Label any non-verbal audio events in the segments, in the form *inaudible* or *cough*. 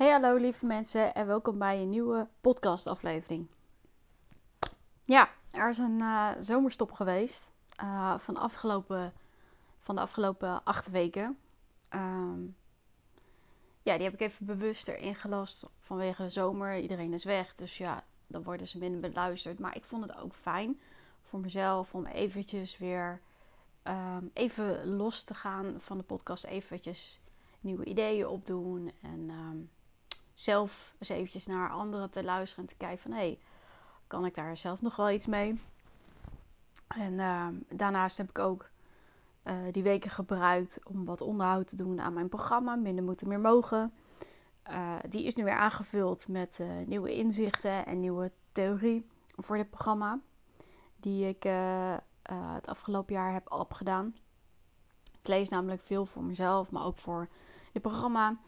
Hey hallo lieve mensen en welkom bij een nieuwe podcastaflevering. Ja, er is een uh, zomerstop geweest uh, van, afgelopen, van de afgelopen acht weken. Um, ja, die heb ik even bewust erin gelast vanwege de zomer. Iedereen is weg, dus ja, dan worden ze minder beluisterd. Maar ik vond het ook fijn voor mezelf om eventjes weer um, even los te gaan van de podcast. Eventjes nieuwe ideeën opdoen en... Um, zelf eens eventjes naar anderen te luisteren en te kijken van hé, hey, kan ik daar zelf nog wel iets mee? En uh, daarnaast heb ik ook uh, die weken gebruikt om wat onderhoud te doen aan mijn programma. Minder moeten meer mogen. Uh, die is nu weer aangevuld met nieuwe inzichten en nieuwe theorie voor dit programma. Die ik het afgelopen jaar heb opgedaan. Ik lees namelijk veel voor mezelf, maar ook voor dit programma.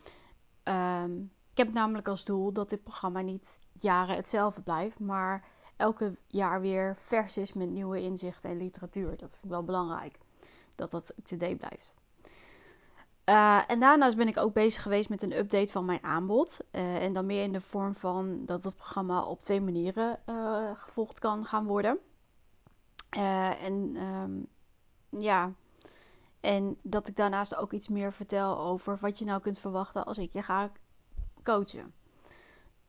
Um, ik heb namelijk als doel dat dit programma niet jaren hetzelfde blijft, maar elke jaar weer vers is met nieuwe inzichten en literatuur. Dat vind ik wel belangrijk, dat dat up-to-date blijft. Uh, en daarnaast ben ik ook bezig geweest met een update van mijn aanbod. Uh, en dan meer in de vorm van dat het programma op twee manieren uh, gevolgd kan gaan worden. en um, ja, en dat ik daarnaast ook iets meer vertel over wat je nou kunt verwachten als ik je ga coachen.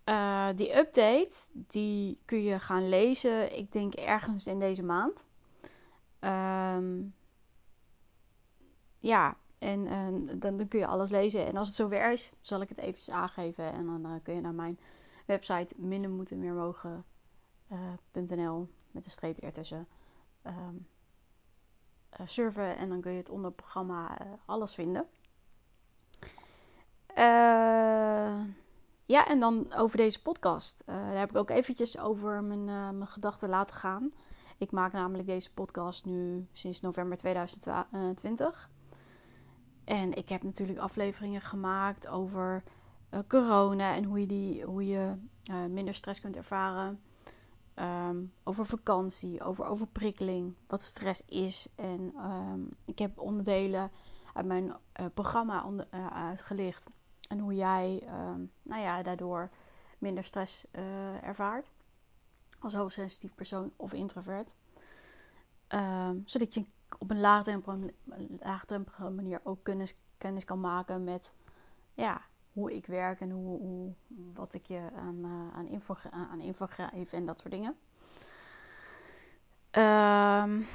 Uh, die update die kun je gaan lezen, ik denk ergens in deze maand. Um, ja, en, dan, dan, kun je alles lezen. En als het zover is, zal ik het even aangeven. En dan uh, kun je naar mijn website minder moeten meer mogen.nl uh, met een streep ertussen um, surfen. En dan kun je het onder het programma alles vinden. Uh, ja, en dan over deze podcast. Uh, daar heb ik ook eventjes over mijn, uh, mijn gedachten laten gaan. Ik maak namelijk deze podcast nu sinds november 2020. En ik heb natuurlijk afleveringen gemaakt over corona en hoe je, die, hoe je minder stress kunt ervaren. Um, over vakantie, over overprikkeling, wat stress is. En um, ik heb onderdelen uit mijn programma uitgelicht en hoe jij uh, nou ja, daardoor minder stress uh, ervaart. Als hoogsensitief persoon of introvert. Uh, zodat je op een laagdrempelige, manier ook kennis, kennis kan maken met ja, hoe ik werk en hoe, hoe wat ik je aan, uh, aan, info, aan info geef en dat soort dingen. Um,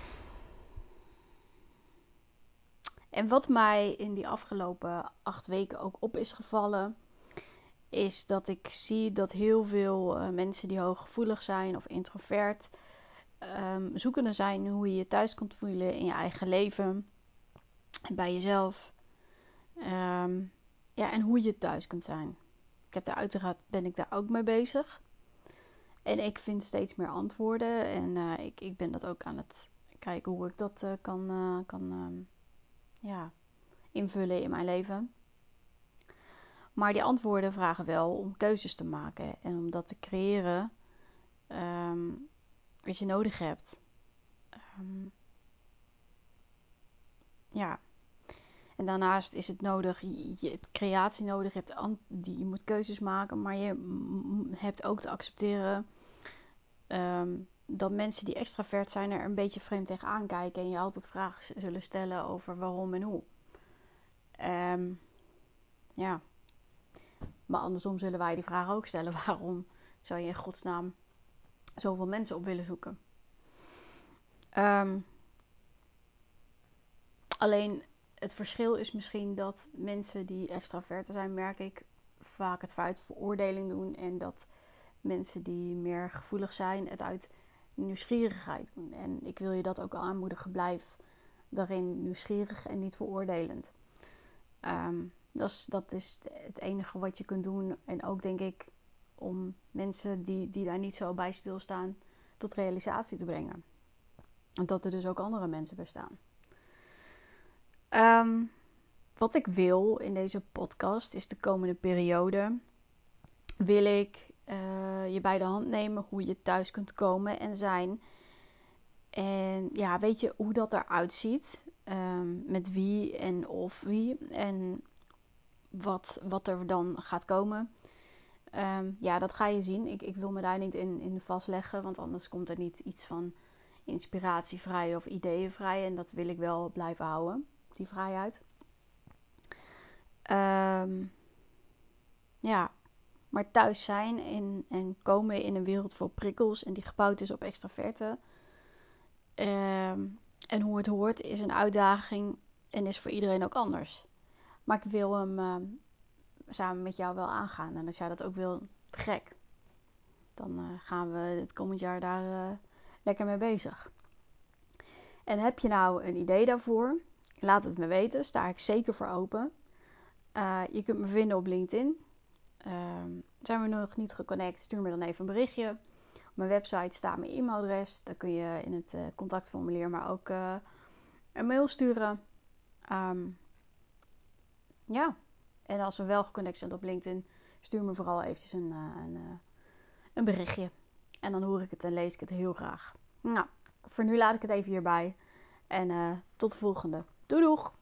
En wat mij in die afgelopen acht weken ook op is gevallen, is dat ik zie dat heel veel uh, mensen die hooggevoelig zijn of introvert, um, zoekende zijn hoe je je thuis kunt voelen in je eigen leven en bij jezelf. Um, ja, en hoe je thuis kunt zijn. Ik heb daar uiteraard ben ik daar ook mee bezig. En ik vind steeds meer antwoorden. En uh, ik, ik ben dat ook aan het kijken hoe ik dat uh, kan, kan um, ja, invullen in mijn leven. Maar die antwoorden vragen wel om keuzes te maken en om dat te creëren um, wat je nodig hebt. Um, ja. En daarnaast is het nodig, je hebt creatie nodig, je, hebt die, je moet keuzes maken, maar je hebt ook te accepteren um, dat mensen die extravert zijn er een beetje vreemd tegenaan kijken en je altijd vragen zullen stellen over waarom en hoe. Um, ja. Maar andersom zullen wij die vraag ook stellen: *laughs* waarom zou je in godsnaam zoveel mensen op willen zoeken? Um, alleen het verschil is misschien dat mensen die extraverter zijn, merk ik, vaak het feit veroordeling doen. En dat mensen die meer gevoelig zijn, het uit nieuwsgierigheid. En ik wil je dat ook aanmoedigen. Blijf daarin nieuwsgierig en niet veroordelend. Um, dat, is, dat is het enige wat je kunt doen. En ook denk ik om mensen die, die daar niet zo bij stilstaan tot realisatie te brengen. En dat er dus ook andere mensen bestaan. Um, wat ik wil in deze podcast is de komende periode. Wil ik uh, je bij de hand nemen hoe je thuis kunt komen en zijn. En ja, weet je hoe dat eruit ziet? Um, met wie en of wie. En wat, wat er dan gaat komen. Ehm, ja, dat ga je zien. Ik, ik wil me daar niet in, in vastleggen, want anders komt er niet iets van inspiratievrij of ideeënvrij. En dat wil ik wel blijven houden, die vrijheid. Ehm, ja, maar thuis zijn en, en komen in een wereld vol prikkels en die gebouwd is op extraverte. Um, en hoe het hoort is een uitdaging en is voor iedereen ook anders. Maar ik wil hem uh, samen met jou wel aangaan. En als jij dat ook wil, gek. Dan uh, gaan we het komend jaar daar uh, lekker mee bezig. En heb je nou een idee daarvoor? Laat het me weten. Sta ik zeker voor open. je kunt me vinden op LinkedIn. Ehm, zijn we nog niet geconnect? Stuur me dan even een berichtje. Op mijn website staat mijn e-mailadres. Daar kun je in het contactformulier maar ook een mail sturen. Um, ja, en als we wel geconnect zijn op LinkedIn, stuur me vooral eventjes een, uh, een, een, berichtje. En dan hoor ik het en lees ik het heel graag. Nou, voor nu laat ik het even hierbij. En tot de volgende. Doei doeg!